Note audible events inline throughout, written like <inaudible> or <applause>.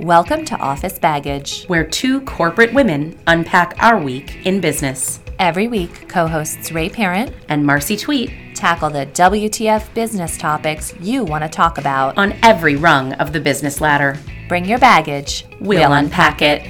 Welcome to Office Baggage. where two corporate women unpack our week in business. Every week, co hosts Ray Parent And Marcy Tweet tackle the WTF business topics you want to talk about. on every rung of the business ladder. Bring your baggage. We'll unpack it.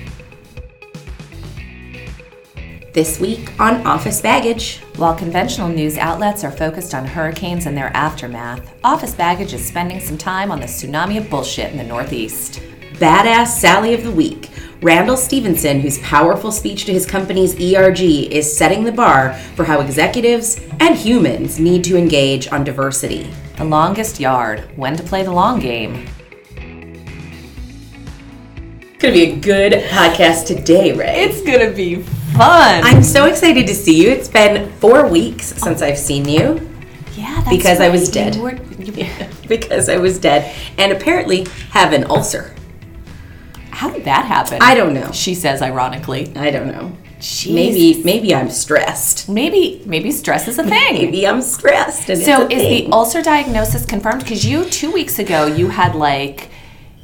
This week on Office Baggage. While conventional news outlets are focused on hurricanes and their aftermath, Office Baggage is spending some time on the tsunami of bullshit in the Northeast. Badass Sally of the Week. Randall Stephenson, whose powerful speech to his company's ERG is setting the bar for how executives and humans need to engage on diversity. The longest yard. When to play the long game. It's gonna be a good podcast today, Ray. It's gonna be fun. I'm so excited to see you. It's been four weeks oh. since I've seen you yeah, that's because I was dead. Were- you- <laughs> because I was dead and apparently have an ulcer. How did that happen? I don't know. She says ironically. I don't know. Jeez. Maybe maybe I'm stressed. Maybe maybe stress is a thing. Maybe I'm stressed. And So is the ulcer diagnosis confirmed? Because you two weeks ago you had like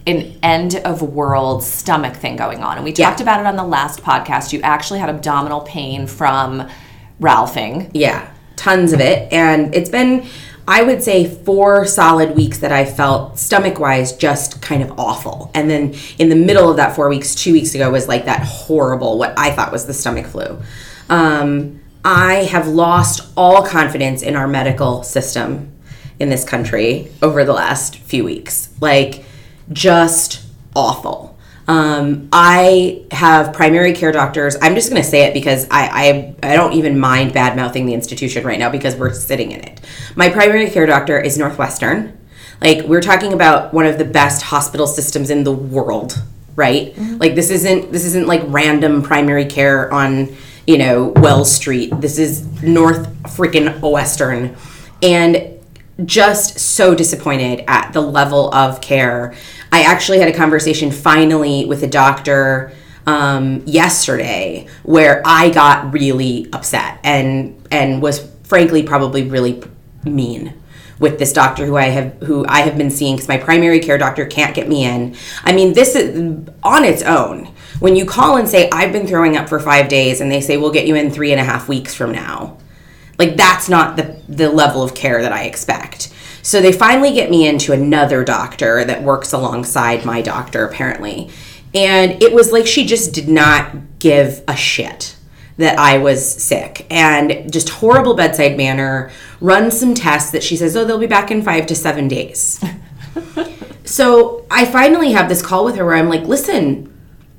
an end of world stomach thing going on, and we Yeah. talked about it on the last podcast. You actually had abdominal pain from ralphing. yeah, tons of it, and it's been I would say four solid weeks that I felt stomach wise just kind of awful, and then in the middle of that four weeks, two weeks ago was like that horrible what I thought was the stomach flu. Um, I have lost all confidence in our medical system in this country over the last few weeks. Like, just awful. Um, I have primary care doctors. I'm just going to say it because I, I I don't even mind bad mouthing the institution right now because we're sitting in it. My primary care doctor is Northwestern. Like we're talking about one of the best hospital systems in the world, right? Like this isn't this isn't like random primary care on you know Wells Street. This is North freaking Western, and just so disappointed at the level of care. I actually had a conversation finally with a doctor um, yesterday where I got really upset and and was frankly probably really mean with this doctor who I have who I have been seeing because my primary care doctor can't get me in. I mean, this is on its own. When you call and say I've been throwing up for five days, and they say we'll get you in three and a half weeks from now, like that's not the the level of care that I expect. So they finally get me into another doctor that works alongside my doctor apparently. And it was like she just did not give a shit that I was sick and just horrible bedside manner, run some tests that she says, "Oh, they'll be back in 5 to 7 days." <laughs> so, I finally have this call with her where I'm like, "Listen,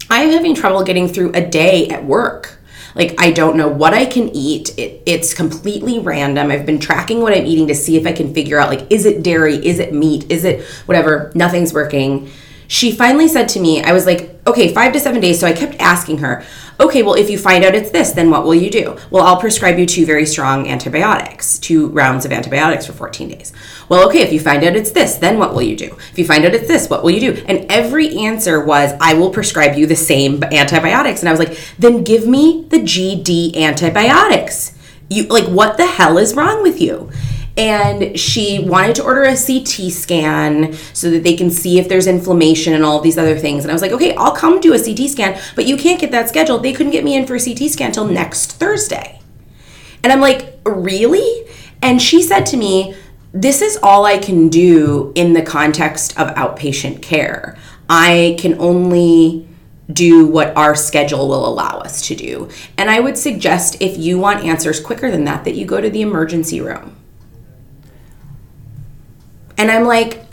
I'm having trouble getting through a day at work. Like, I don't know what I can eat. It, it's completely random. I've been tracking what I'm eating to see if I can figure out, like, is it dairy? Is it meat? Is it whatever? Nothing's working. She finally said to me, I was like, okay, five to seven days. So I kept asking her, okay, well, if you find out it's this, then what will you do? Well, I'll prescribe you two very strong antibiotics, two rounds of antibiotics for 14 days. Well, okay, if you find out it's this, then what will you do? If you find out it's this, what will you do? And every answer was, I will prescribe you the same antibiotics. And I was like, then give me the GD antibiotics. You like what the hell is wrong with you? And she wanted to order a CT scan so that they can see if there's inflammation and all these other things. And I was like, okay, I'll come do a CT scan, but you can't get that scheduled. They couldn't get me in for a CT scan till next Thursday. And I'm like, really? And she said to me, this is all I can do in the context of outpatient care. I can only do what our schedule will allow us to do. And I would suggest if you want answers quicker than that, that you go to the emergency room. And I'm like,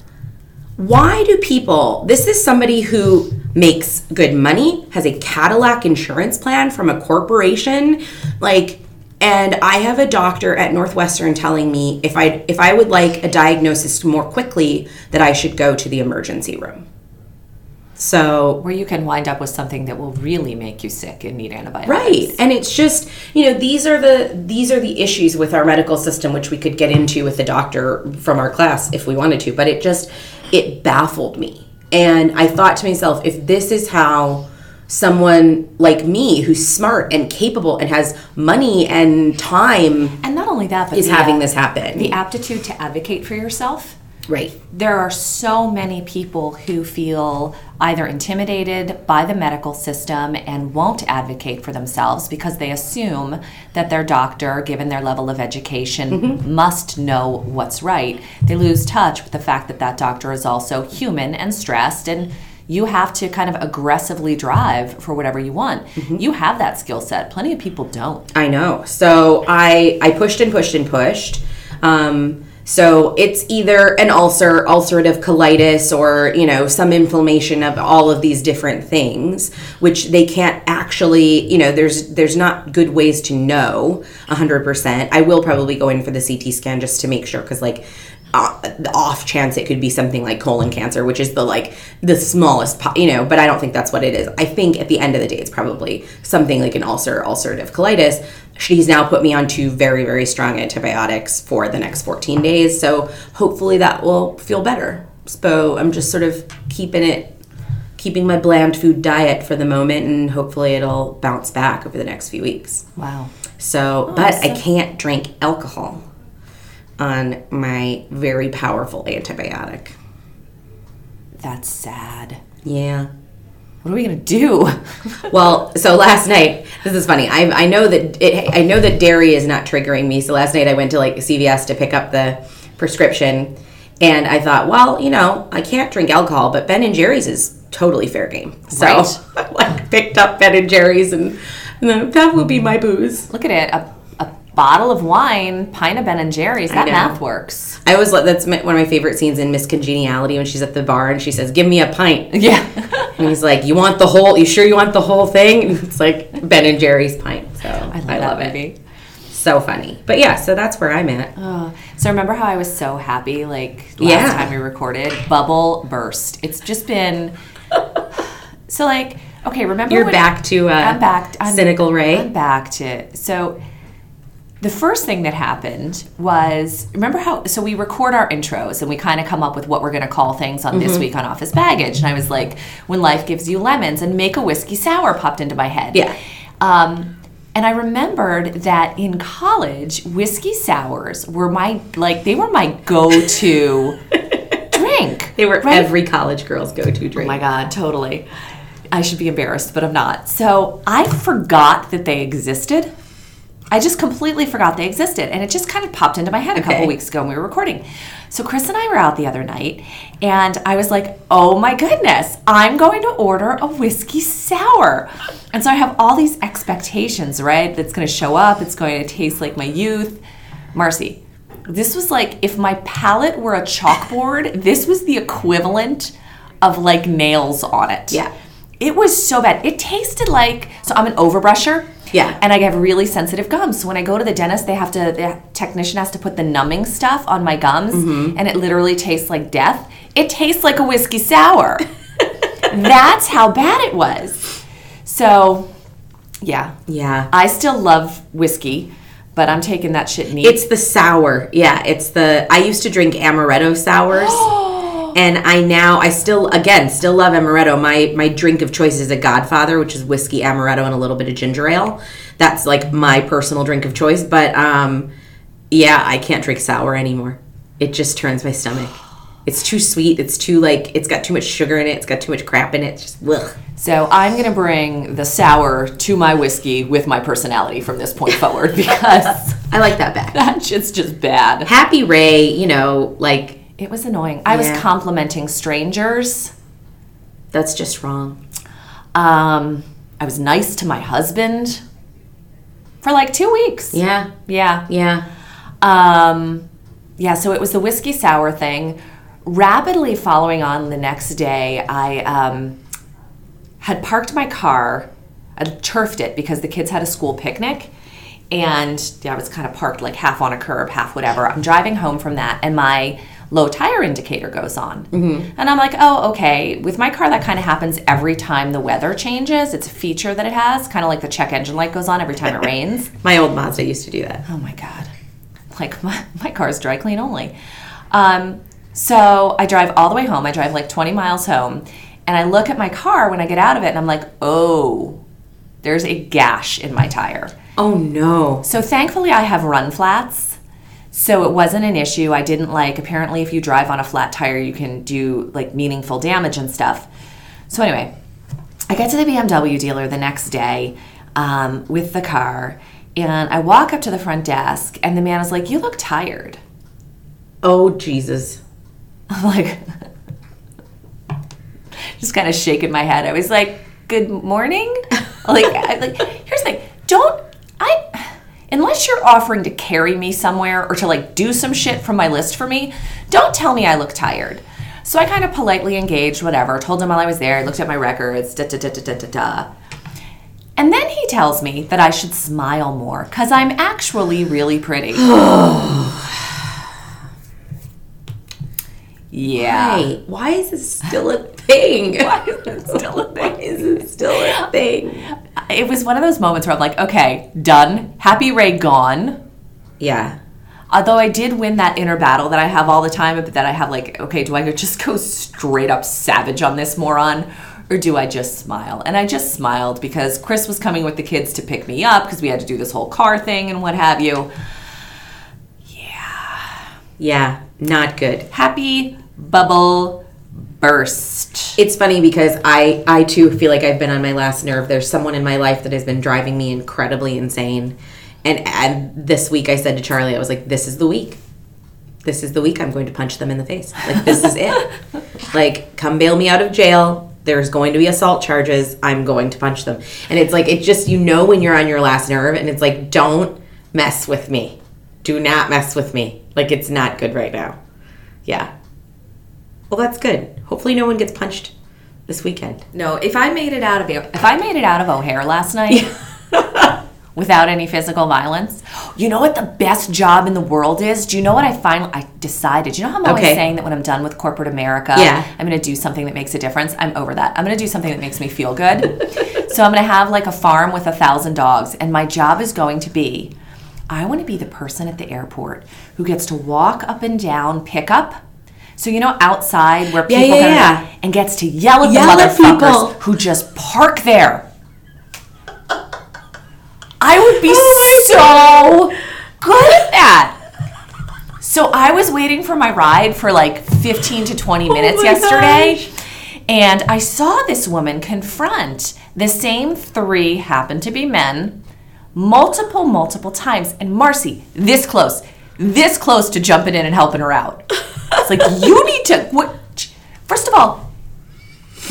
why do people, this is somebody who makes good money, has a Cadillac insurance plan from a corporation, like, and I have a doctor at Northwestern telling me if I if I would like a diagnosis more quickly that I should go to the emergency room. So Where you can wind up with something that will really make you sick and need antibiotics. Right. And it's just, you know, these are the these are the issues with our medical system which we could get into with the doctor from our class if we wanted to, but it just it baffled me. And I thought to myself, if this is how someone like me who's smart and capable and has money and time And not only that, but is the, having this happen. the aptitude to advocate for yourself. Right. There are so many people who feel either intimidated by the medical system and won't advocate for themselves because they assume that their doctor, given their level of education, mm-hmm. must know what's right. They lose touch with the fact that that doctor is also human and stressed and you have to kind of aggressively drive for whatever you want. You have that skill set. Plenty of people don't. I know. So I I pushed and pushed and pushed. Um, so it's either an ulcer, ulcerative colitis, or you know some inflammation of all of these different things, which they can't actually. You know, there's there's not good ways to know hundred percent. I will probably go in for the CT scan just to make sure, because like Uh, off chance it could be something like colon cancer, which is the like the smallest, po- you know. But I don't think that's what it is. I think at the end of the day, it's probably something like an ulcer, ulcerative colitis. She's now put me on two very, very strong antibiotics for the next 14 days. So hopefully that will feel better. So I'm just sort of keeping it, keeping my bland food diet for the moment, and hopefully it'll bounce back over the next few weeks. Wow. So, oh, but I can't drink alcohol on my very powerful antibiotic. That's sad. Yeah. What are we to do? <laughs> Well, so last night, this is funny. I, I know that it, I know that dairy is not triggering me. So last night I went to like CVS to pick up the prescription, and I thought, well, you know, I can't drink alcohol, but Ben and Jerry's is totally fair game. So Right. I <laughs> like picked up Ben and Jerry's, and, and that will be my booze. Look at it. A bottle of wine, pint of Ben and Jerry's. That math works. I always like that's my- one of my favorite scenes in Miss Congeniality when she's at the bar and she says, "Give me a pint." <laughs> Yeah. And he's like, "You want the whole? You sure you want the whole thing?" And <laughs> it's like Ben and Jerry's pint. So I love love, that it. movie. So funny. But yeah, so that's where I'm at. Oh, so remember how I was so happy like last Yeah. time we recorded? Bubble burst. It's just been <laughs> so like okay. Remember You're back to uh, I'm back. I'm, cynical Ray. I'm back to so. The first thing that happened was remember how so we record our intros and we kind of come up with what we're going to call things on Mm-hmm. this week on office baggage and I was like when life gives you lemons and make a whiskey sour popped into my head. Yeah. Um, and I remembered that in college, whiskey sours were my like they were my go-to <laughs> drink. they were right? every college girl's go-to drink. Oh my god, totally. I should be embarrassed, but I'm not. So I forgot that they existed. I just completely forgot they existed, and it just kind of popped into my head a couple Okay. weeks ago when we were recording. So Chris and I were out the other night, and I was like, "Oh my goodness, I'm going to order a whiskey sour." And so I have all these expectations, right? That's going to show up. It's going to taste like my youth. Marcy, this was like if my palate were a chalkboard. This was the equivalent of like nails on it. Yeah. It was so bad. It tasted like so I'm an overbrusher. Yeah. And I have really sensitive gums. So when I go to the dentist, they have to the technician has to put the numbing stuff on my gums Mm-hmm. and it literally tastes like death. It tastes like a whiskey sour. <laughs> That's how bad it was. So yeah. Yeah. I still love whiskey, but I'm taking that shit neat. It's the sour. Yeah, it's the I used to drink amaretto sours. <gasps> <gasps> and I now I still again still love amaretto. My my drink of choice is a Godfather, which is whiskey, amaretto, and a little bit of ginger ale. That's like my personal drink of choice. But um, yeah, I can't drink sour anymore. It just turns my stomach. It's too sweet. It's too like it's got too much sugar in it. It's got too much crap in it. It's just ugh. So I'm gonna bring the sour to my whiskey with my personality from this point forward <laughs> because I like that back. that shit's just bad. Happy Ray, you know, like It was annoying. I was complimenting strangers. that's just wrong. Um, I was nice to my husband for like two weeks. Yeah, Yeah. yeah. Um, yeah, so it was the whiskey sour thing. Rapidly following on the next day, I um, had parked my car, I turfed it because the kids had a school picnic. And yeah, I was kind of parked like half on a curb, half whatever. I'm driving home from that, and my low tire indicator goes on. And I'm like, oh, okay. With my car, that kind of happens every time the weather changes. It's a feature that it has, kind of like the check engine light goes on every time it <laughs> rains. My old Mazda used to do that. Oh my god. Like my, my car's dry clean only. Um, so I drive all the way home. I drive like 20 miles home. And I look at my car when I get out of it and I'm like, oh, there's a gash in my tire. Oh no. So thankfully I have run flats So it wasn't an issue. I didn't like, apparently, if you drive on a flat tire, you can do like meaningful damage and stuff. So, anyway, I get to the BMW dealer the next day um, with the car, and I walk up to the front desk, and the man is like, You look tired. Oh Jesus. <laughs> I'm like, just kind of shaking my head. I was like, "Good morning." <laughs> like, I, like here's the thing: don't unless you're offering to carry me somewhere or to like do some shit from my list for me, don't tell me I look tired. So I kind of politely engaged, whatever. Told him while I was there. Looked at my records. Da da da da da da da. And then he tells me that I should smile more because I'm actually really pretty. <sighs> yeah. Hey, why is this still a thing? <laughs> Why is it still a <laughs> thing? Why is it still a thing? It was one of those moments where I'm like, okay, done. Happy Ray gone. Yeah. Although I did win that inner battle that I have all the time, but that I have like, okay, do I just go straight up savage on this moron? Or do I just smile? And I just smiled because Chris was coming with the kids to pick me up because we had to do this whole car thing and what have you. Yeah, Yeah, not good. Happy bubble burst. It's funny because I I too feel like I've been on my last nerve. There's someone in my life that has been driving me incredibly insane. And and this week I said to Charlie, I was like, this is the week. This is the week I'm going to punch them in the face. Like this is it. <laughs> like come bail me out of jail. There's going to be assault charges. I'm going to punch them. And it's like it just you know when you're on your last nerve and it's like don't mess with me. Do not mess with me. Like it's not good right now. Yeah. Well, that's good. Hopefully no one gets punched this weekend. No, if I made it out of if I made it out of O'Hare last night <laughs> without any physical violence, you know what the best job in the world is? Do you know what I finally I decided? You know how I'm always Okay. saying that when I'm done with corporate America, Yeah. I'm going to do something that makes a difference. I'm over that. I'm going to do something that makes me feel good. so I'm going to have like a farm with a thousand dogs, and my job is going to be. I want to be the person at the airport who gets to walk up and down pickup. So you know outside where Yeah, people yeah, of- yeah. and gets to yell at Yell the motherfuckers people. who just park there. I would be <laughs> Oh so good at that. So I was waiting for my ride for like 15 to 20 minutes Oh yesterday. And I saw this woman confront the same three, happen to be men, multiple, multiple times. And Marcy, this close, this close to jumping in and helping her out. It's like, <laughs> you need to, what? First of all,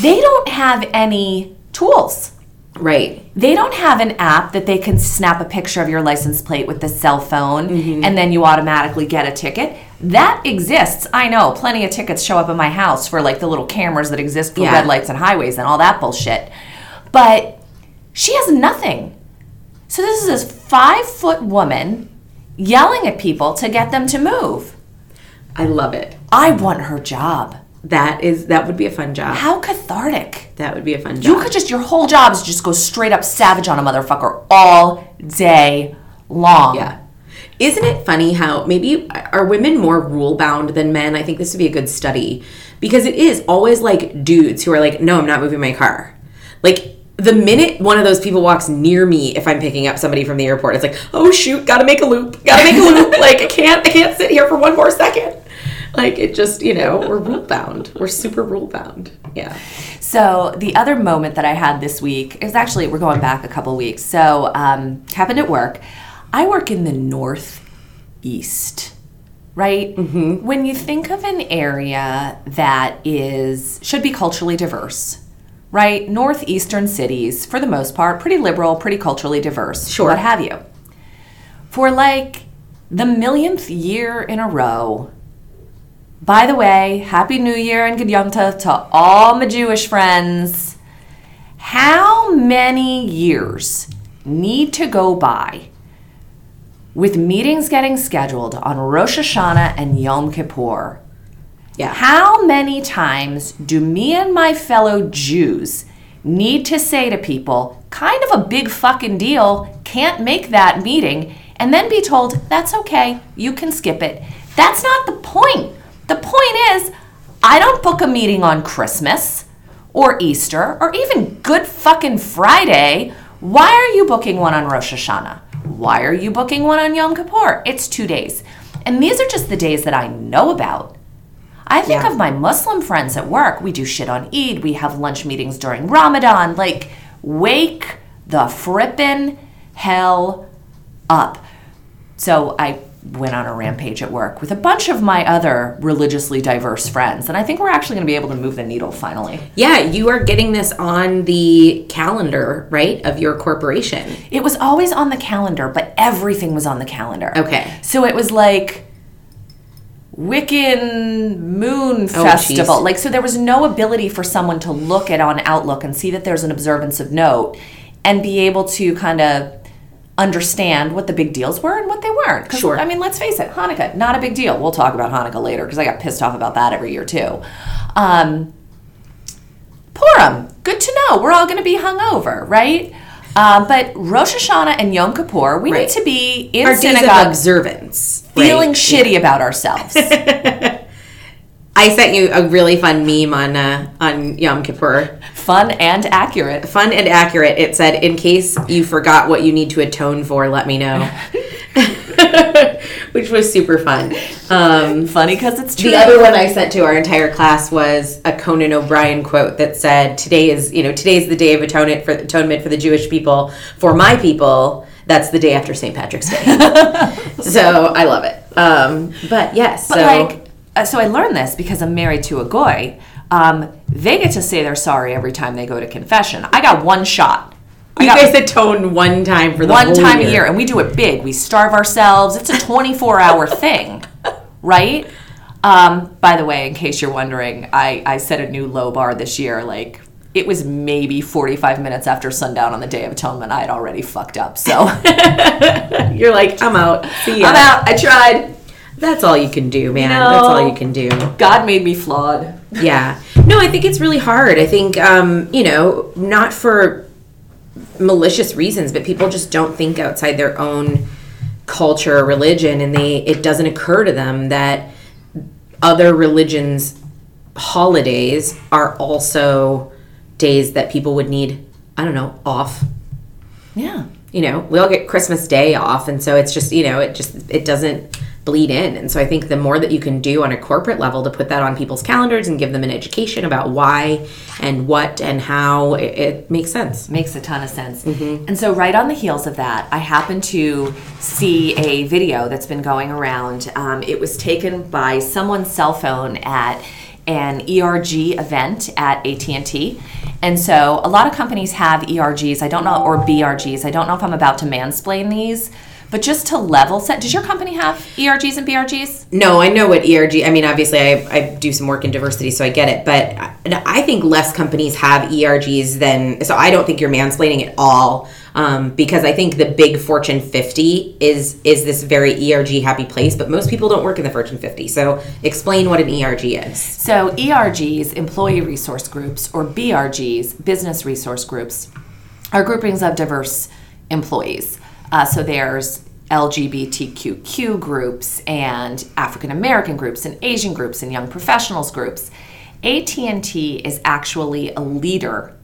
they don't have any tools. Right. They don't have an app that they can snap a picture of your license plate with the cell phone Mm-hmm. and then you automatically get a ticket. That exists. I know. Plenty of tickets show up in my house for like the little cameras that exist for Yeah. red lights and highways and all that bullshit. But she has nothing. So this is this five foot woman yelling at people to get them to move. I love it. I want her job. That is that would be a fun job. How cathartic. That would be a fun job. You could just, your whole job is just go straight up savage on a motherfucker all day long. Yeah. Isn't it funny how maybe are women more rule bound than men? I think this would be a good study because it is always like dudes who are like, no, I'm not moving my car. Like the minute one of those people walks near me, if I'm picking up somebody from the airport, it's like, oh shoot, gotta make a loop, gotta make a loop. <laughs> like I can't, I can't sit here for one more second. Like it just, you know, we're rule bound. We're super rule bound. Yeah. So the other moment that I had this week is actually, we're going back a couple weeks. So um, happened at work. I work in the Northeast, right? Mm-hmm. When you think of an area that is, should be culturally diverse, right? Northeastern cities, for the most part, pretty liberal, pretty culturally diverse, Sure. what have you. For like the millionth year in a row, by the way, Happy New Year and Good Yom Tov to all my Jewish friends. How many years need to go by with meetings getting scheduled on Rosh Hashanah and Yom Kippur? Yeah. How many times do me and my fellow Jews need to say to people, kind of a big fucking deal, can't make that meeting, and then be told, that's okay, you can skip it? That's not the point. The point is, I don't book a meeting on Christmas or Easter or even Good fucking Friday. Why are you booking one on Rosh Hashanah? Why are you booking one on Yom Kippur? It's two days. And these are just the days that I know about. I think Yeah. of my Muslim friends at work. We do shit on Eid. We have lunch meetings during Ramadan. Like, wake the frippin' hell up. So I went on a rampage at work with a bunch of my other religiously diverse friends. And I think we're actually going to be able to move the needle finally. Yeah, you are getting this on the calendar, right, of your corporation. It was always on the calendar, but everything was on the calendar. Okay. So it was like Wiccan Moon Oh, Festival. jeez. like, so there was no ability for someone to look at on Outlook and see that there's an observance of note and be able to kind of understand what the big deals were and what they weren't. Sure. I mean, let's face it, Hanukkah, not a big deal. We'll talk about Hanukkah later because I got pissed off about that every year too. Um, Purim, good to know. We're all going to be hungover, right? Um, but Rosh Hashanah and Yom Kippur, we Right. need to be in Our synagogue observance. feeling right? shitty about ourselves. <laughs> I sent you a really fun meme on uh, on Yom Kippur. Fun and accurate. Fun and accurate. It said, "In case you forgot what you need to atone for, let me know." <laughs> Which was super fun. Um, Funny because it's true. the other one I sent to our entire class was a Conan O'Brien quote that said, "Today is you know today is the day of atonement for atonement for the Jewish people. For my people, that's the day after St. Patrick's Day." <laughs> so I love it. Um, but yes, But so like, uh, so I learned this because I'm married to a goy. Um, they get to say they're sorry every time they go to confession. I got one shot. You got guys atone one time for the one whole time year. a year, and we do it big. We starve ourselves. It's a 24 hour <laughs> thing, right? Um, by the way, in case you're wondering, I, I set a new low bar this year. Like, it was maybe 45 minutes after sundown on the Day of Atonement. I had already fucked up. So <laughs> You're like, I'm out. See ya. out. I tried. That's all you can do, man. No. That's all you can do. God made me flawed. Yeah. No, I think it's really hard. I think, um, you know, not for malicious reasons, but people just don't think outside their own culture or religion, and they it doesn't occur to them that other religions' holidays are also days that people would need. I don't know, off. Yeah. you know we all get christmas day off and so it's just you know it just it doesn't bleed in and so i think the more that you can do on a corporate level to put that on people's calendars and give them an education about why and what and how it, it makes sense Makes a ton of sense. And so, right on the heels of that, I happened to see a video that's been going around. Um, it was taken by someone's cell phone at an ERG event at AT&T. And so a lot of companies have ERGs. I don't know or BRGs. I don't know if I'm about to mansplain these, but just to level set, does your company have ERGs and BRGs? no i know what erg i mean obviously i, I do some work in diversity so i get it but I, think less companies have ergs than so i don't think you're mansplaining at all um, because i think the big fortune 50 is is this very erg happy place but most people don't work in the fortune 50 so explain what an erg is So, ERGs, employee resource groups, or BRGs, business resource groups, are groupings of diverse employees. Uh, so, there's LGBTQ groups and African American groups and Asian groups and young professionals groups. AT&T is actually a leader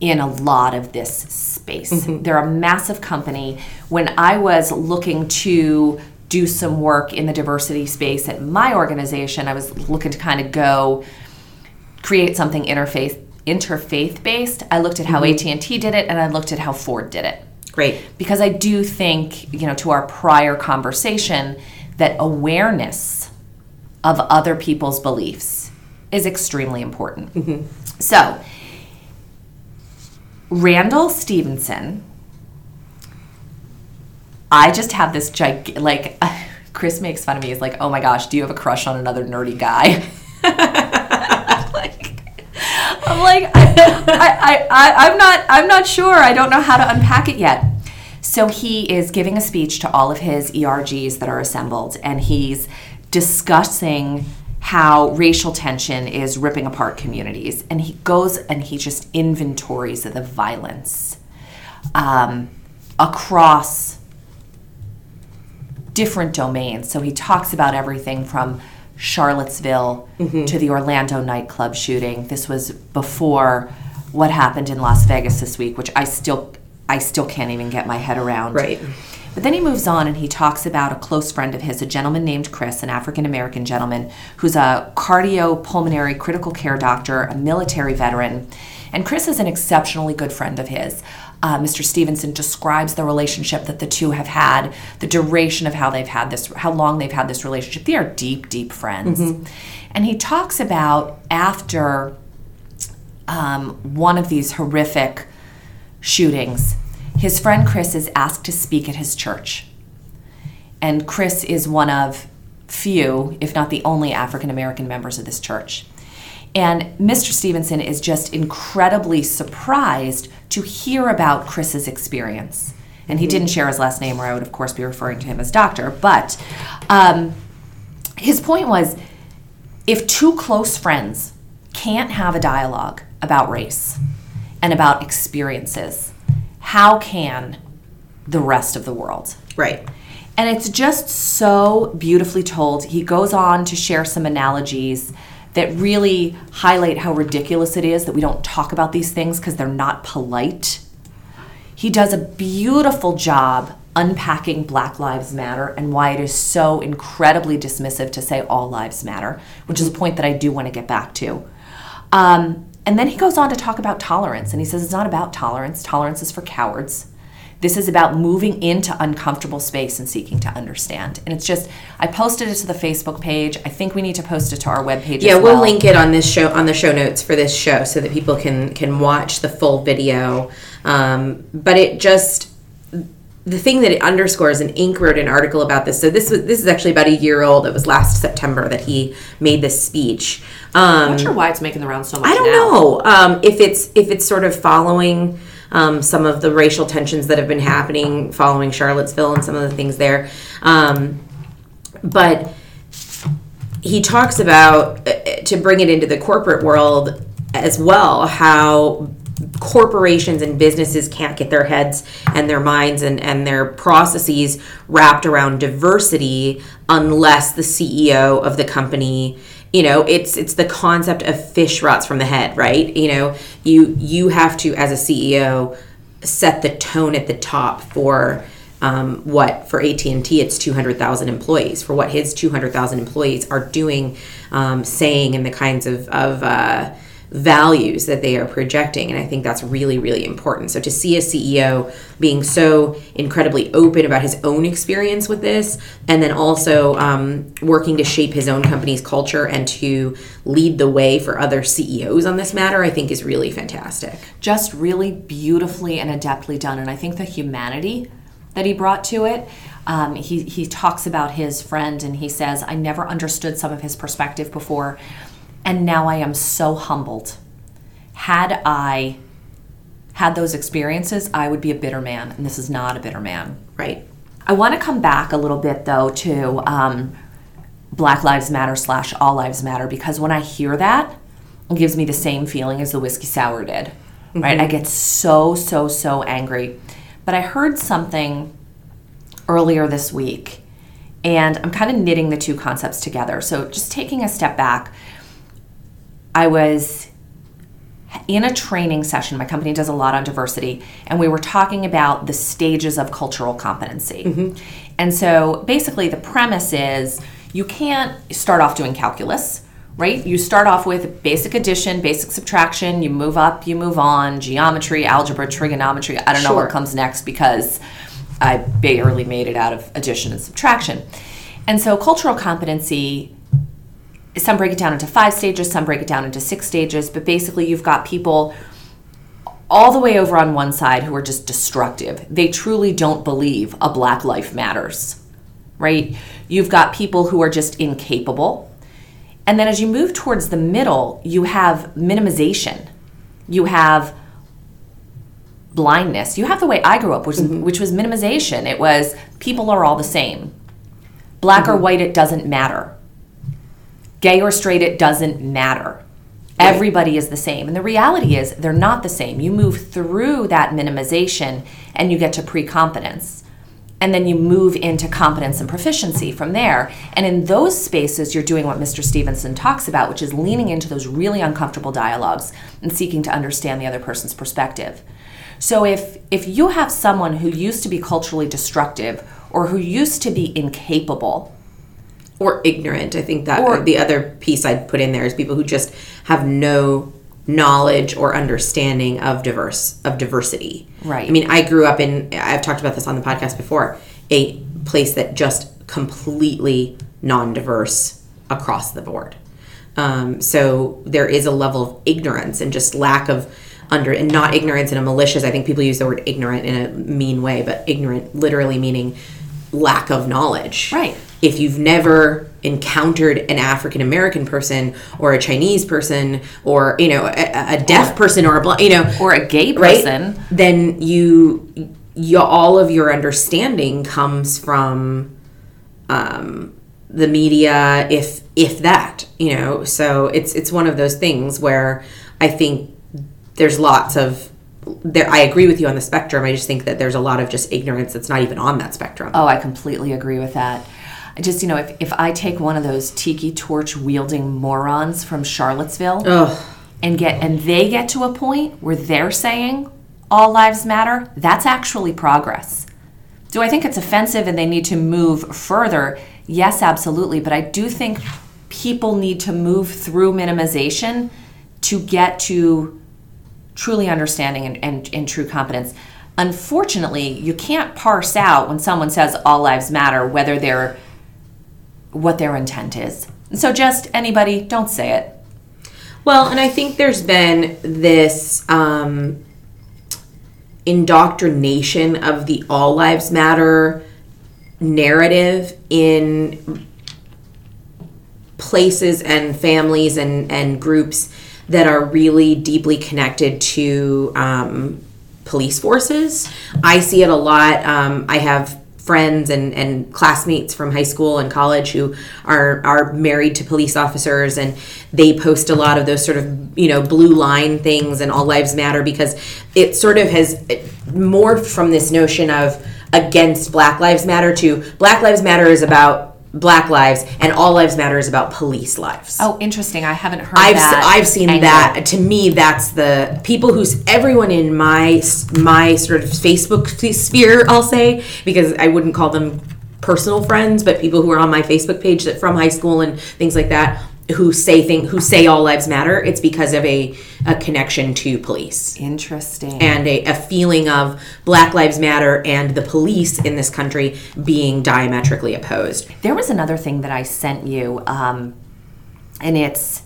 in a lot of this space. They're a massive company. When I was looking to do some work in the diversity space at my organization, I was looking to kind of go create something interfaith interfaith based. I looked at how AT&T did it and I looked at how Ford did it great because I do think, you know, to our prior conversation, that awareness of other people's beliefs is extremely important. Mm-hmm. So, Randall Stephenson, I just have this gig like. <laughs> Chris makes fun of me. He's like, "Oh my gosh, do you have a crush on another nerdy guy?" <laughs> like, I, I, I, I'm not, I'm not sure. I don't know how to unpack it yet. So he is giving a speech to all of his ERGs that are assembled, and he's discussing how racial tension is ripping apart communities. And he goes and he just inventories of the violence um, across different domains. So he talks about everything from Charlottesville mm-hmm. to the Orlando nightclub shooting. This was before what happened in Las Vegas this week, which I still I still can't even get my head around. Right. But then he moves on and he talks about a close friend of his, a gentleman named Chris, an African American gentleman who's a cardiopulmonary critical care doctor, a military veteran. And Chris is an exceptionally good friend of his. Uh, Mr. Stephenson describes the relationship that the two have had, the duration of how they've had this, how long they've had this relationship. They are deep, deep friends. Mm-hmm. And he talks about after um, one of these horrific shootings, his friend Chris is asked to speak at his church. And Chris is one of few, if not the only African American members of this church. And Mr. Stephenson is just incredibly surprised to hear about Chris's experience. And he didn't share his last name, or I would, of course, be referring to him as doctor. But um, his point was if two close friends can't have a dialogue about race and about experiences, how can the rest of the world? Right. And it's just so beautifully told. He goes on to share some analogies that really highlight how ridiculous it is that we don't talk about these things because they're not polite. He does a beautiful job unpacking Black Lives Matter and why it is so incredibly dismissive to say all lives matter, which is a point that I do want to get back to. Um, and then he goes on to talk about tolerance, and he says it's not about tolerance. Tolerance is for cowards. This is about moving into uncomfortable space and seeking to understand. And it's just, I posted it to the Facebook page. I think we need to post it to our webpage. Yeah, well. Yeah, we'll link it on this show on the show notes for this show so that people can can watch the full video. Um, but it just the thing that it underscores, and Inc. wrote an article about this. So this was this is actually about a year old. It was last September that he made this speech. Um, I'm not sure why it's making the rounds so much. I don't now. know um, if it's if it's sort of following um, some of the racial tensions that have been happening following Charlottesville and some of the things there. Um, but he talks about uh, to bring it into the corporate world as well how corporations and businesses can't get their heads and their minds and, and their processes wrapped around diversity unless the CEO of the company you know it's it's the concept of fish rots from the head right? You know you you have to as a ceo set the tone at the top for um, what for AT&T it's 200,000 employees. For what his 200,000 employees are doing um, saying and the kinds of, of uh, values that they are projecting. And I think that's really, really important. So to see a CEO being so incredibly open about his own experience with this, and then also um, working to shape his own company's culture and to lead the way for other CEOs on this matter, I think is really fantastic. Just really beautifully and adeptly done. And I think the humanity that he brought to it. Um, he, he talks about his friend and he says, I never understood some of his perspective before and now I am so humbled. Had I had those experiences, I would be a bitter man, and this is not a bitter man. Right. I want to come back a little bit though to um, Black Lives Matter slash All Lives Matter because when I hear that, it gives me the same feeling as the whiskey sour did. Mm-hmm. Right? I get so so so angry. But I heard something earlier this week, and I'm kind of knitting the two concepts together. So just taking a step back I was in a training session. My company does a lot on diversity, and we were talking about the stages of cultural competency. Mm-hmm. And so basically, the premise is you can't start off doing calculus, right? You start off with basic addition, basic subtraction, you move up, you move on, geometry, algebra, trigonometry. I don't sure. know what comes next because I barely made it out of addition and subtraction. And so, cultural competency some break it down into five stages, some break it down into six stages, but basically you've got people all the way over on one side who are just destructive. They truly don't believe a black life matters, right? You've got people who are just incapable. And then as you move towards the middle, you have minimization. You have blindness. You have the way I grew up, which, mm-hmm. which was minimization. It was people are all the same. Black mm-hmm. or white, it doesn't matter gay or straight, it doesn't matter. Right. Everybody is the same. And the reality is, they're not the same. You move through that minimization and you get to pre competence. And then you move into competence and proficiency from there. And in those spaces, you're doing what Mr. Stephenson talks about, which is leaning into those really uncomfortable dialogues and seeking to understand the other person's perspective. So if if you have someone who used to be culturally destructive or who used to be incapable or ignorant. I think that Or- the other piece I'd put in there is people who just have no knowledge or understanding of diverse of diversity. Right. I mean, I grew up in I've talked about this on the podcast before, a place that just completely non-diverse across the board. Um, so there is a level of ignorance and just lack of under and not ignorance in a malicious. I think people use the word ignorant in a mean way, but ignorant literally meaning lack of knowledge Right. If you've never encountered an African American person or a Chinese person or you know a, a deaf person or a bl- you know or a gay right? person, then you, you all of your understanding comes from um, the media if if that you know? So it's it's one of those things where I think there's lots of there I agree with you on the spectrum. I just think that there's a lot of just ignorance that's not even on that spectrum. Oh, I completely agree with that. I just, you know, if, if I take one of those tiki torch wielding morons from Charlottesville Ugh. and get and they get to a point where they're saying all lives matter, that's actually progress. Do I think it's offensive and they need to move further? Yes, absolutely. But I do think people need to move through minimization to get to truly understanding and, and, and true competence. Unfortunately, you can't parse out when someone says all lives matter whether they're what their intent is. So just anybody, don't say it. Well, and I think there's been this um, indoctrination of the all lives matter narrative in places and families and, and groups that are really deeply connected to um, police forces. I see it a lot. Um, I have friends and, and classmates from high school and college who are are married to police officers and they post a lot of those sort of you know blue line things and all lives matter because it sort of has morphed from this notion of against black lives matter to black lives matter is about black lives and all lives matter is about police lives Oh, interesting. I haven't heard I've that. I've seen angle. that. To me, that's the people who's everyone in my my sort of Facebook sphere. I'll say because I wouldn't call them personal friends, but people who are on my Facebook page that from high school and things like that who say thing who say all lives matter. It's because of a a connection to police Interesting. and a, a feeling of Black Lives Matter and the police in this country being diametrically opposed. There was another thing that I sent you, um, and it's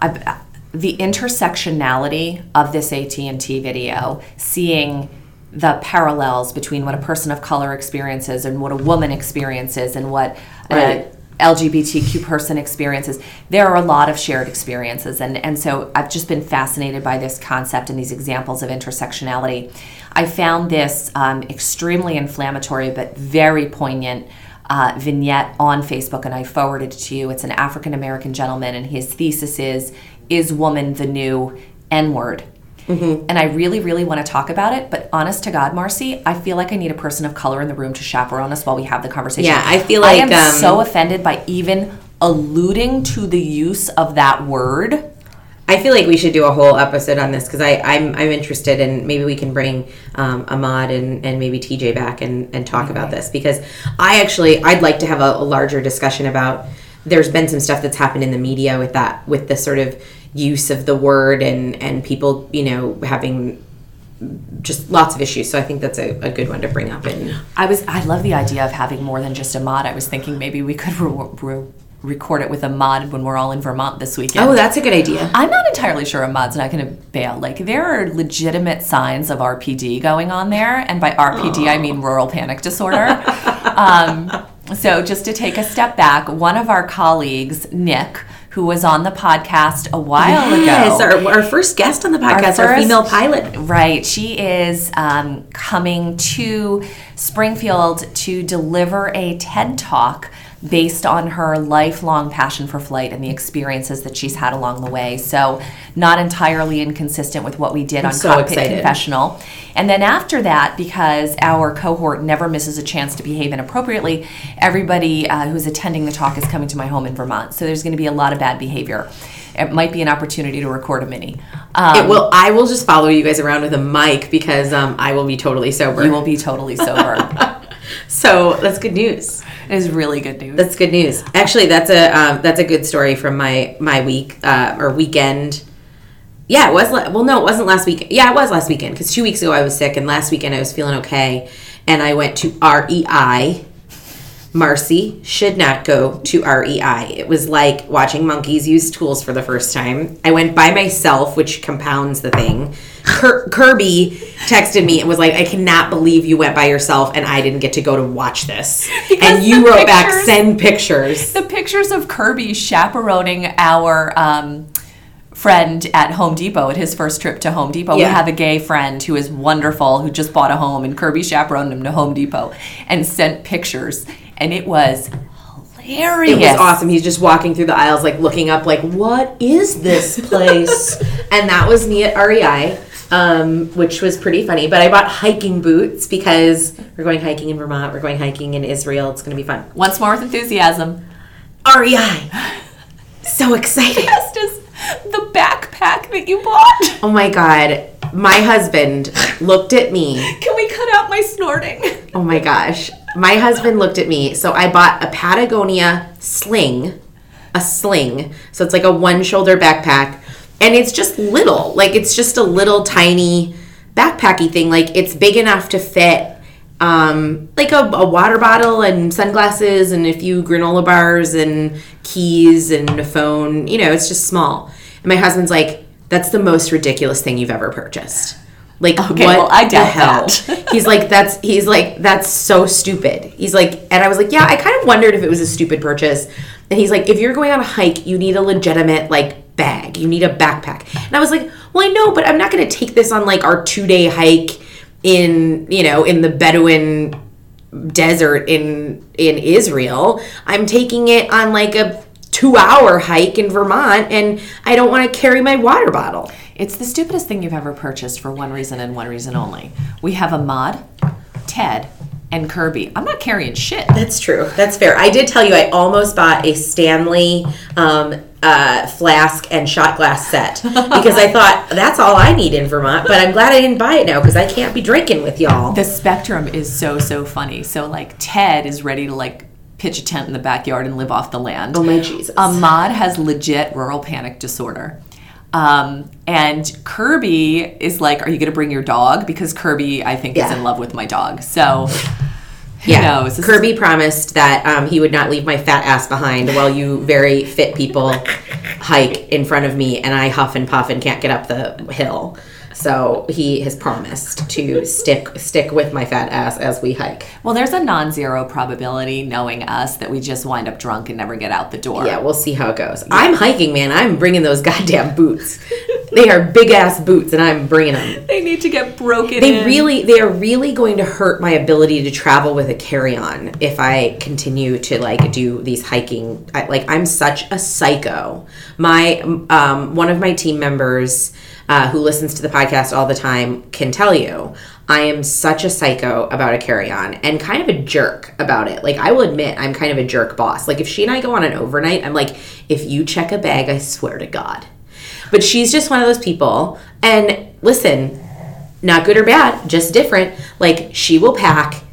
I, the intersectionality of this AT and T video. Seeing the parallels between what a person of color experiences and what a woman experiences, and what Right. a LGBTQ person experiences. There are a lot of shared experiences, and and so I've just been fascinated by this concept and these examples of intersectionality. I found this um, extremely inflammatory but very poignant uh, vignette on Facebook, and I forwarded it to you. It's an African American gentleman, and his thesis is Is woman the new N word? And I really, really want to talk about it, but honest to God, Marcy, I feel like I need a person of color in the room to chaperone us while we have the conversation. Yeah, I feel like I am um, so offended by even alluding to the use of that word. I feel like we should do a whole episode on this because I'm I'm interested and maybe we can bring um, Ahmad and, and maybe TJ back and, and talk about this because I actually I'd like to have a, a larger discussion about there's been some stuff that's happened in the media with that with the sort of use of the word and and people you know having just lots of issues so I think that's a, a good one to bring up and I was I love the idea of having more than just Ahmad. I was thinking maybe we could <laughs> re- re- record it with Ahmad when we're all in Vermont this weekend. oh that's a good idea I'm not entirely sure Ahmad's not going to bail. Like there are legitimate signs of RPD going on there, and by RPD I mean rural panic disorder. <laughs> um, so just to take a step back, one of our colleagues, Nick, who was on the podcast a while yes ago, our, our first guest on the podcast our, first- female pilot Right. She is um, coming to Springfield to deliver a TED talk based on her lifelong passion for flight and the experiences that she's had along the way. So, not entirely inconsistent with what we did on so Cockpit excited. Confessional. And then after that, because our cohort never misses a chance to behave inappropriately, everybody uh, who's attending the talk is coming to my home in Vermont. So, there's going to be a lot of bad behavior. It might be an opportunity to record a mini. Um, It will. I will just follow you guys around with a mic because um, I will be totally sober. you will be totally sober. <laughs> so that's good news. Is really good news. That's good news. Actually, that's a um, that's a good story from my my week uh, or weekend. Yeah, it was. la- Well, no, it wasn't last week. Yeah, it was last weekend because two weeks ago I was sick, and last weekend I was feeling okay, and I went to REI. Marcy should not go to REI. It was like watching monkeys use tools for the first time. I went by myself, which compounds the thing. Kirby texted me and was like, "I cannot believe you went by yourself, and I didn't get to go to watch this." Because and you wrote back, "Send pictures." the pictures of Kirby chaperoning our um, friend at Home Depot at his first trip to Home Depot. Yeah. We have a gay friend who is wonderful who just bought a home, and Kirby chaperoned him to Home Depot and sent pictures, and it was hilarious. It was awesome. He's just walking through the aisles, like looking up, like, "What is this place?" <laughs> and that was me at REI, um, which was pretty funny. But I bought hiking boots because we're going hiking in Vermont. We're going hiking in Israel. It's going to be fun. Once more with enthusiasm. REI, <laughs> so excited! Best is the backpack that you bought. <laughs> Oh my god, my husband looked at me. Can we cut out my snorting? <laughs> Oh my gosh. My husband looked at me. So I bought a Patagonia sling, a sling. So it's like a one shoulder backpack. And it's just little. Like it's just a little tiny backpacky thing. Like it's big enough to fit um, like a, a water bottle and sunglasses and a few granola bars and keys and a phone. You know, it's just small. And my husband's like, that's the most ridiculous thing you've ever purchased. Like Okay, what well, I the hell? that. <laughs> he's like that's he's like that's so stupid he's like and i was like yeah i kind of wondered if it was a stupid purchase and he's like if you're going on a hike you need a legitimate like bag. You need a backpack. And i was like well i know but i'm not going to take this on like our two day hike in you know in the bedouin desert in in israel. I'm taking it on like a two hour hike in vermont and i don't want to carry my water bottle. It's the stupidest thing you've ever purchased for one reason and one reason only. We have Ahmad, Ted, and Kirby. I'm not carrying shit. That's true. That's fair. I did tell you I almost bought a Stanley um, uh, flask and shot glass set <laughs> because I thought that's all I need in Vermont. But I'm glad I didn't buy it now because I can't be drinking with y'all. The spectrum is so so funny. So like Ted is ready to like pitch a tent in the backyard and live off the land. Oh my Jesus. Ahmad has legit rural panic disorder. Um, and Kirby is like, Are you going to bring your dog? Because Kirby, I think, is in love with my dog. So who yeah, knows? This is- Kirby promised that um, he would not leave my fat ass behind while you very fit people hike in front of me, and I huff and puff and can't get up the hill. So he has promised to stick stick with my fat ass as we hike. well, there's a non zero probability, knowing us, that we just wind up drunk and never get out the door. Yeah, we'll see how it goes. I'm hiking, man. I'm bringing those goddamn boots. they are big ass boots, and I'm bringing them. They need to get broken They in. really, they are really going to hurt my ability to travel with a carry-on if I continue to like do these hiking. I, like I'm such a psycho. My um, one of my team members uh, who listens to the podcast all the time can tell you. I am such a psycho about a carry on and kind of a jerk about it. Like, I will admit, I'm kind of a jerk boss. Like, if she and I go on an overnight, I'm like, if you check a bag, I swear to God. But she's just one of those people. And listen, not good or bad, just different. Like she will pack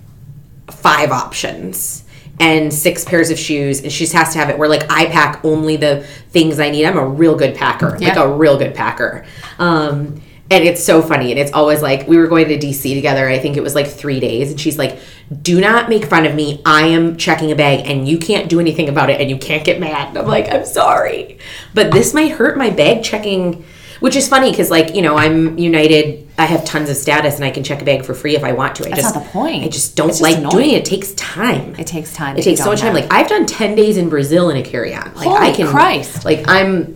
five options and six pairs of shoes, and she just has to have it. Where like I pack only the things I need. I'm a real good packer, like a real good packer. Um, and it's so funny, and it's always like we were going to DC together. I think it was like three days, and she's like, "Do not make fun of me. I am checking a bag, and you can't do anything about it, and you can't get mad." And I'm like, "I'm sorry, but this might hurt my bag checking." Which is funny because, like, you know, I'm United. I have tons of status, and I can check a bag for free if I want to. I That's just, not the point. I just don't just like annoying. doing it. It takes time. It takes time. It takes so much time. have. Like I've done ten days in Brazil in a carry-on. Like I Holy can. Christ. Like I'm.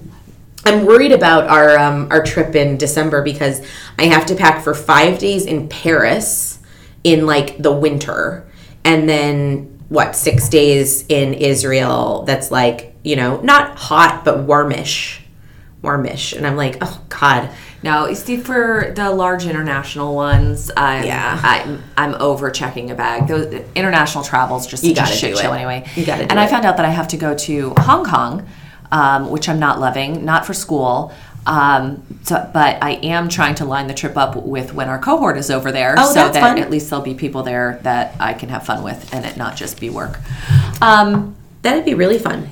I'm worried about our um, our trip in December because I have to pack for five days in Paris in like the winter, and then what six days in Israel. That's like you know not hot but warmish, warmish, and I'm like, oh god. No, you see, for the large international ones, I'm, Yeah. I'm, I'm over checking a bag. Those international travels just You gotta shit do show it. anyway. You gotta And I it. found out that I have to go to Hong Kong, um, which I'm not loving, not for school. Um, so, but I am trying to line the trip up with when our cohort is over there, Oh, so that fun. at least there'll be people there that I can have fun with, and it not just be work. Um, That'd be really fun.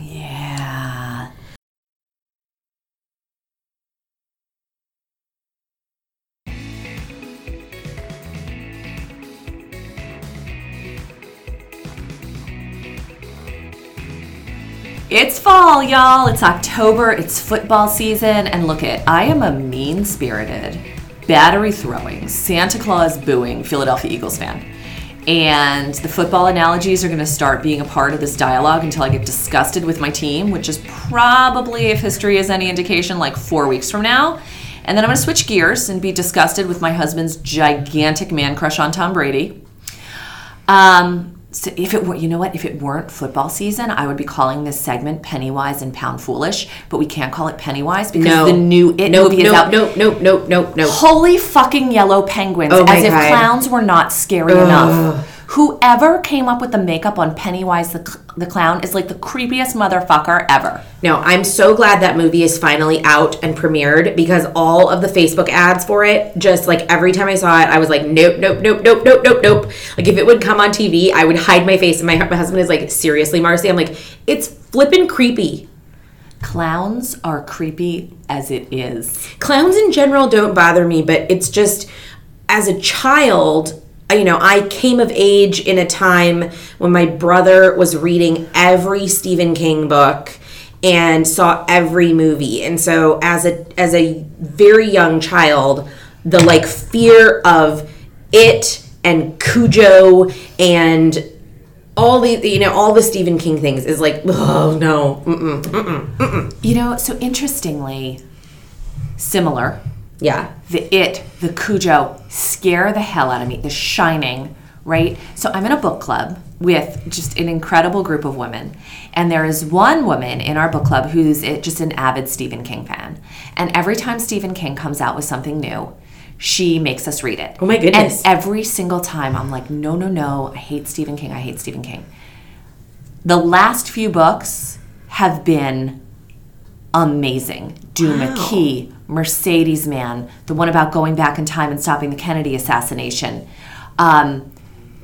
It's fall, y'all. It's October. It's football season. And look it, I am a mean spirited, battery throwing, Santa Claus booing Philadelphia Eagles fan. And the football analogies are going to start being a part of this dialogue until I get disgusted with my team, which is probably, if history is any indication, like four weeks from now. And then I'm going to switch gears and be disgusted with my husband's gigantic man crush on Tom Brady. Um, so if it were, you know what, if it weren't football season, I would be calling this segment Pennywise and Pound Foolish, but we can't call it Pennywise because No, the new It nope, movie is nope, out. nope, nope, nope, nope, nope. Holy fucking yellow penguins! Oh as if God. clowns were not scary enough. Whoever came up with the makeup on Pennywise the, cl- the clown is like the creepiest motherfucker ever. No, I'm so glad that movie is finally out and premiered because all of the Facebook ads for it, just like every time I saw it, I was like, nope, nope, nope, nope, nope, nope, nope. Like if it would come on TV, I would hide my face. And my, my husband is like, seriously, Marcy? I'm like, it's flippin' creepy. Clowns are creepy as it is. Clowns in general don't bother me, but it's just as a child, you know, I came of age in a time when my brother was reading every Stephen King book and saw every movie. And so as a as a very young child, the like fear of it and Cujo and all the you know all the Stephen King things is like <laughs> oh no mm-mm. mm-mm, mm-mm. You know, so interestingly, similar. Yeah the it, the Cujo scare the hell out of me. The Shining, right? So I'm in a book club with just an incredible group of women, and there is one woman in our book club who's just an avid Stephen King fan. And every time Stephen King comes out with something new, she makes us read it. Oh my goodness. And every single time I'm like, no, no, no, I hate Stephen King. I hate Stephen King. The last few books have been amazing. Duma Key, Mercedes Man, the one about going back in time and stopping the Kennedy assassination. Um,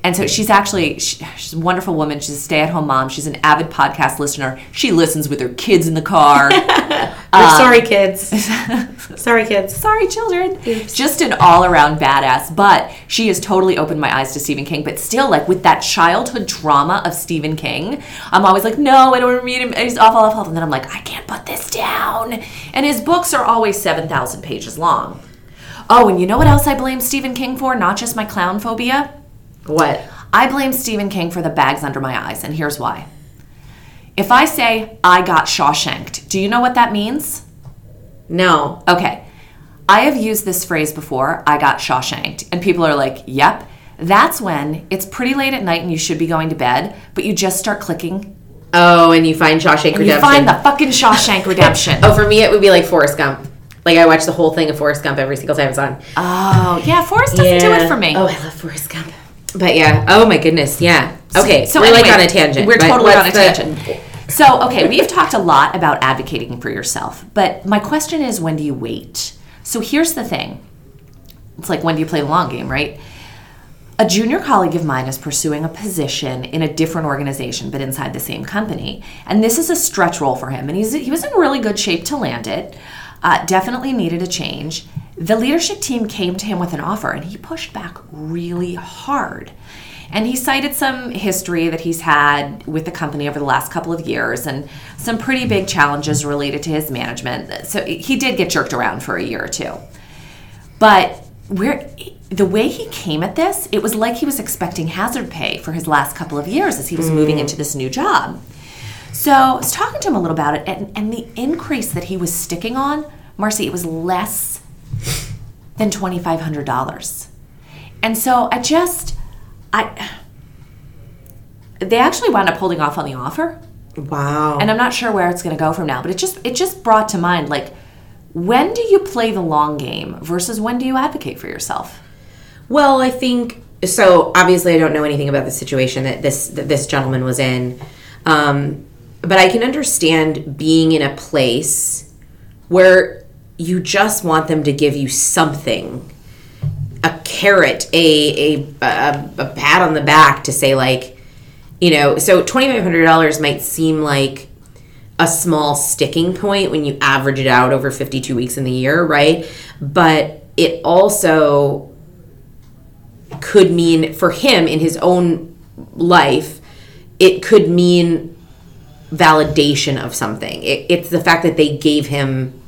and so she's actually she, she's a wonderful woman. She's a stay-at-home mom. She's an avid podcast listener. She listens with her kids in the car. <laughs> We're um, sorry kids <laughs> sorry kids Sorry, children. Just an all-around badass. But she has totally opened my eyes to Stephen King. But still, like with that childhood trauma of Stephen King, I'm always like, no, I don't want to read him. He's awful, awful. And then I'm like, I can't put this down. And his books are always seven thousand pages long. Oh, and you know what else I blame Stephen King for? Not just my clown phobia. What? I blame Stephen King for the bags under my eyes, and here's why. If I say I got Shawshanked, do you know what that means? No. Okay. I have used this phrase before, I got Shawshanked, and people are like, yep. That's when it's pretty late at night and you should be going to bed, but you just start clicking Oh, and you find Shawshank and Redemption. you find the fucking Shawshank <laughs> Redemption. oh, for me, it would be like Forrest Gump. Like I watch the whole thing of Forrest Gump every single time it's on. Oh, yeah, Forrest doesn't do it for me. Oh, I love Forrest Gump. But yeah. Oh my goodness. Yeah. Okay. So we're like on a tangent. We're totally on a the- tangent. So, okay, we've talked a lot about advocating for yourself, but my question is when do you wait? So, here's the thing it's like when do you play the long game, right? A junior colleague of mine is pursuing a position in a different organization, but inside the same company. And this is a stretch role for him. And he's, he was in really good shape to land it. Uh, definitely needed a change. The leadership team came to him with an offer, and he pushed back really hard. And he cited some history that he's had with the company over the last couple of years and some pretty big challenges related to his management. So he did get jerked around for a year or two. But where the way he came at this, it was like he was expecting hazard pay for his last couple of years as he was moving mm. into this new job. So I was talking to him a little about it, and, and the increase that he was sticking on, Marcy, it was less than twenty five hundred dollars. And so I just I they actually wound up holding off on the offer. Wow. and I'm not sure where it's going to go from now. But it just it just brought to mind like when do you play the long game versus when do you advocate for yourself? Well, I think so. Obviously, I don't know anything about the situation that this that this gentleman was in, um, but I can understand being in a place where you just want them to give you something, a carrot, a a, a, a pat on the back to say like, you know. So twenty five hundred dollars might seem like a small sticking point when you average it out over 52 weeks in the year, right? But it also could mean for him in his own life, it could mean validation of something. It, it's the fact that they gave him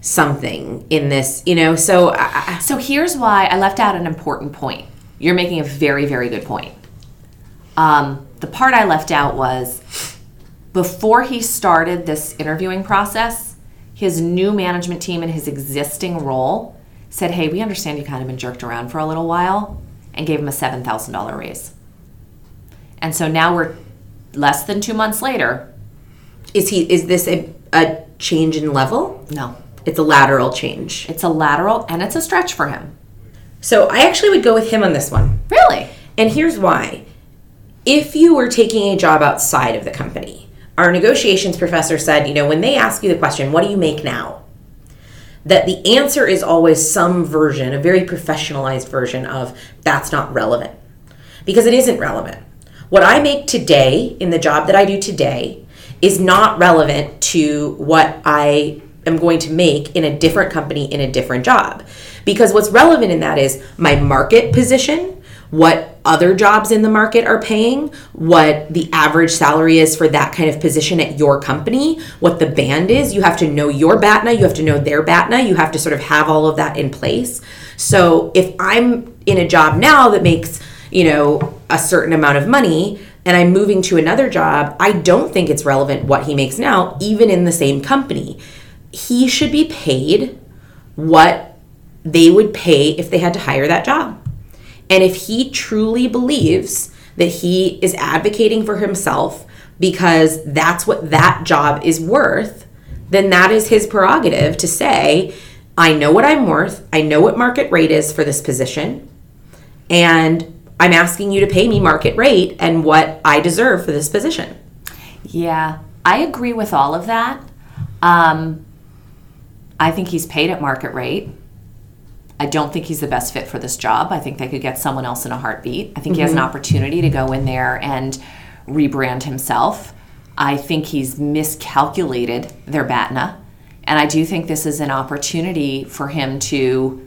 something in this, you know. So I, So here's why I left out an important point. You're making a very very good point. Um, the part I left out was before he started this interviewing process, his new management team and his existing role said, "Hey, we understand you kind of been jerked around for a little while," and gave him a seven thousand dollar raise. And so now we're less than two months later. is he is this a, a change in level? No, It's a lateral change. it's a lateral and it's a stretch for him. So I actually would go with him on this one. Really? And here's why. If you were taking a job outside of the company, our negotiations professor said, you know, when they ask you the question, what do you make now? That the answer is always some version, a very professionalized version of that's not relevant. Because it isn't relevant. What I make today in the job that I do today is not relevant to what I am going to make in a different company in a different job. Because what's relevant in that is my market position, what other jobs in the market are paying, what the average salary is for that kind of position at your company, what the band is. You have to know your BATNA, you have to know their BATNA, you have to sort of have all of that in place. So if I'm in a job now that makes, you know, a certain amount of money and I'm moving to another job, I don't think it's relevant what he makes now, even in the same company. He should be paid what they would pay if they had to hire that job. And if he truly believes that he is advocating for himself because that's what that job is worth, then that is his prerogative to say, I know what I'm worth, I know what market rate is for this position, and I'm asking you to pay me market rate and what I deserve for this position. Yeah, I agree with all of that. Um, I think he's paid at market rate. I don't think he's the best fit for this job. I think they could get someone else in a heartbeat. I think he has an mm-hmm. opportunity to go in there and rebrand himself. I think he's miscalculated their BATNA. And I do think this is an opportunity for him to.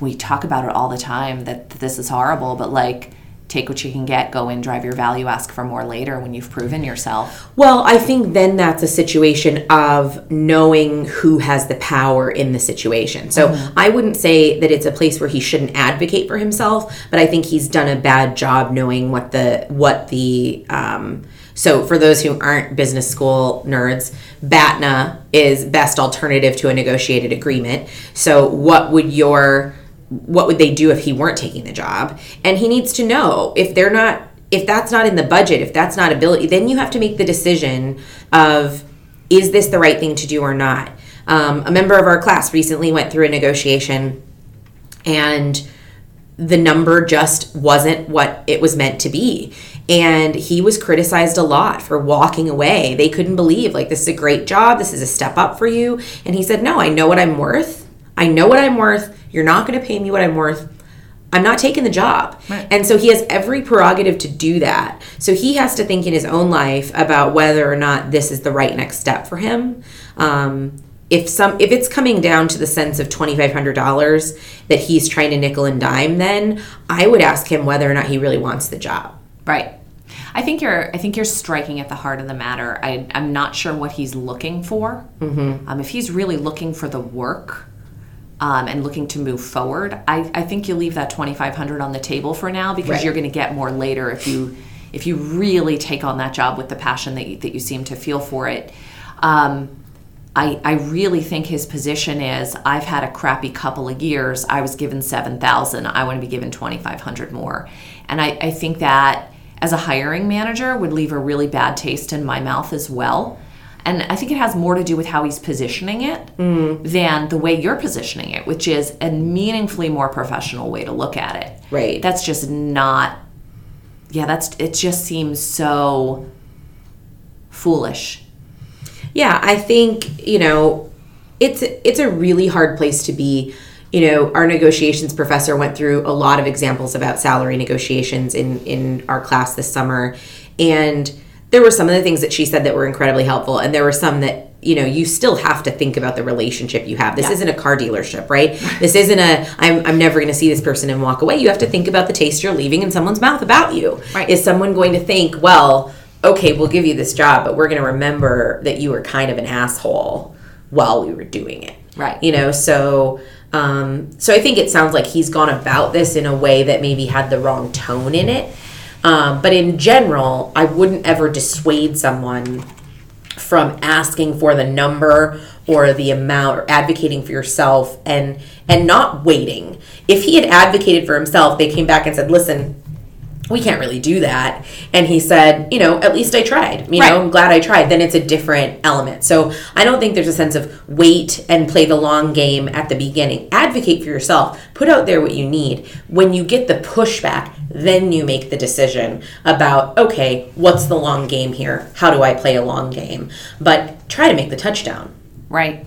We talk about it all the time that this is horrible, but like, take what you can get, go in, drive your value, ask for more later when you've proven yourself. Well, I think then that's a situation of knowing who has the power in the situation. So I wouldn't say that it's a place where he shouldn't advocate for himself, but I think he's done a bad job knowing what the what the um, so for those who aren't business school nerds, BATNA is best alternative to a negotiated agreement. So what would your what would they do if he weren't taking the job? And he needs to know if they're not if that's not in the budget, if that's not ability, then you have to make the decision of is this the right thing to do or not. Um, a member of our class recently went through a negotiation and the number just wasn't what it was meant to be. And he was criticized a lot for walking away. They couldn't believe, like, this is a great job. This is a step up for you. And he said, No, I know what I'm worth. I know what I'm worth. You're not going to pay me what I'm worth. I'm not taking the job. And so he has every prerogative to do that. So he has to think in his own life about whether or not this is the right next step for him. Um, if some if it's coming down to the sense of twenty five hundred dollars that he's trying to nickel and dime, then I would ask him whether or not he really wants the job. Right. I think you're. I think you're striking at the heart of the matter. I, I'm not sure what he's looking for. Mm-hmm. Um, if he's really looking for the work um, and looking to move forward, I, I think you leave that 2,500 on the table for now because Right. you're going to get more later if you if you really take on that job with the passion that you, that you seem to feel for it. Um, I, I really think his position is I've had a crappy couple of years. I was given 7,000. I want to be given 2,500 more. And I, I think that as a hiring manager would leave a really bad taste in my mouth as well. And I think it has more to do with how he's positioning it mm. than the way you're positioning it, which is a meaningfully more professional way to look at it. Right. That's just not yeah, that's it just seems so foolish. Yeah, I think, you know, it's it's a really hard place to be. You know, our negotiations professor went through a lot of examples about salary negotiations in in our class this summer and there were some of the things that she said that were incredibly helpful and there were some that you know you still have to think about the relationship you have this Yeah. isn't a car dealership right this isn't a I'm, I'm never going to see this person and walk away you have to think about the taste you're leaving in someone's mouth about you Right. is someone going to think well okay we'll give you this job but we're going to remember that you were kind of an asshole while we were doing it Right. you know so um so i think it sounds like he's gone about this in a way that maybe had the wrong tone in it um, but in general i wouldn't ever dissuade someone from asking for the number or the amount or advocating for yourself and and not waiting. If he had advocated for himself they came back and said listen we can't really do that. And he said, you know, at least I tried. You Right. know, I'm glad I tried. Then it's a different element. So I don't think there's a sense of wait and play the long game at the beginning. Advocate for yourself. Put out there what you need. When you get the pushback, then you make the decision about, okay, what's the long game here? How do I play a long game? But try to make the touchdown. Right.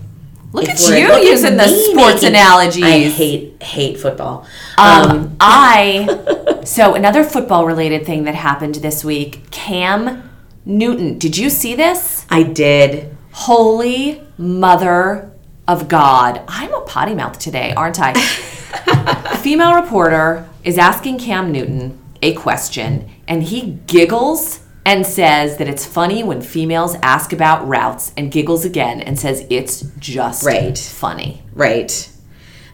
Look at you look at using the sports making- analogies. I hate hate football. Um, I <laughs> so another football related thing that happened this week. Cam Newton. Did you see this? I did. Holy Mother of God! I'm a potty mouth today, aren't I? a <laughs> female reporter is asking Cam Newton a question, and he giggles and says that it's funny when females ask about routes, and giggles again and says it's just Right. funny. Right.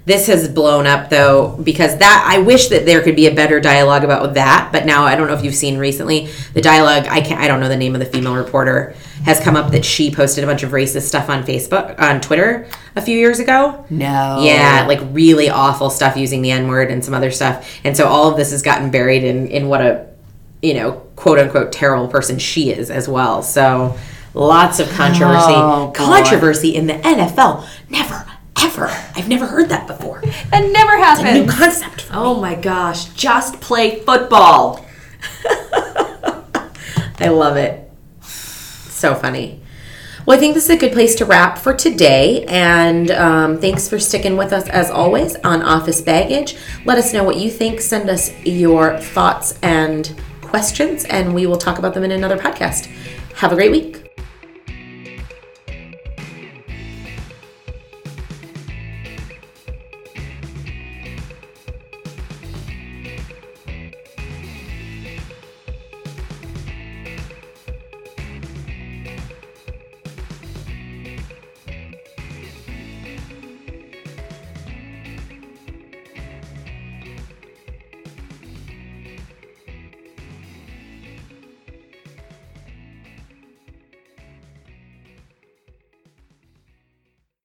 This has blown up though because that I wish that there could be a better dialogue about that, but now I don't know if you've seen recently the dialogue. I can't. I don't know the name of the female reporter has come up that she posted a bunch of racist stuff on Facebook on Twitter a few years ago. No. Yeah, like really awful stuff using the N word and some other stuff. And so all of this has gotten buried in in what a you know quote unquote terrible person she is as well. So lots of controversy. Oh, controversy in the NFL. Never ever. I've never heard that before. That never happened. New concept. for me. Oh my gosh, just play football. <laughs> I love it. So funny. Well, I think this is a good place to wrap for today. And um, thanks for sticking with us as always on Office Baggage. Let us know what you think. Send us your thoughts and questions, and we will talk about them in another podcast. Have a great week.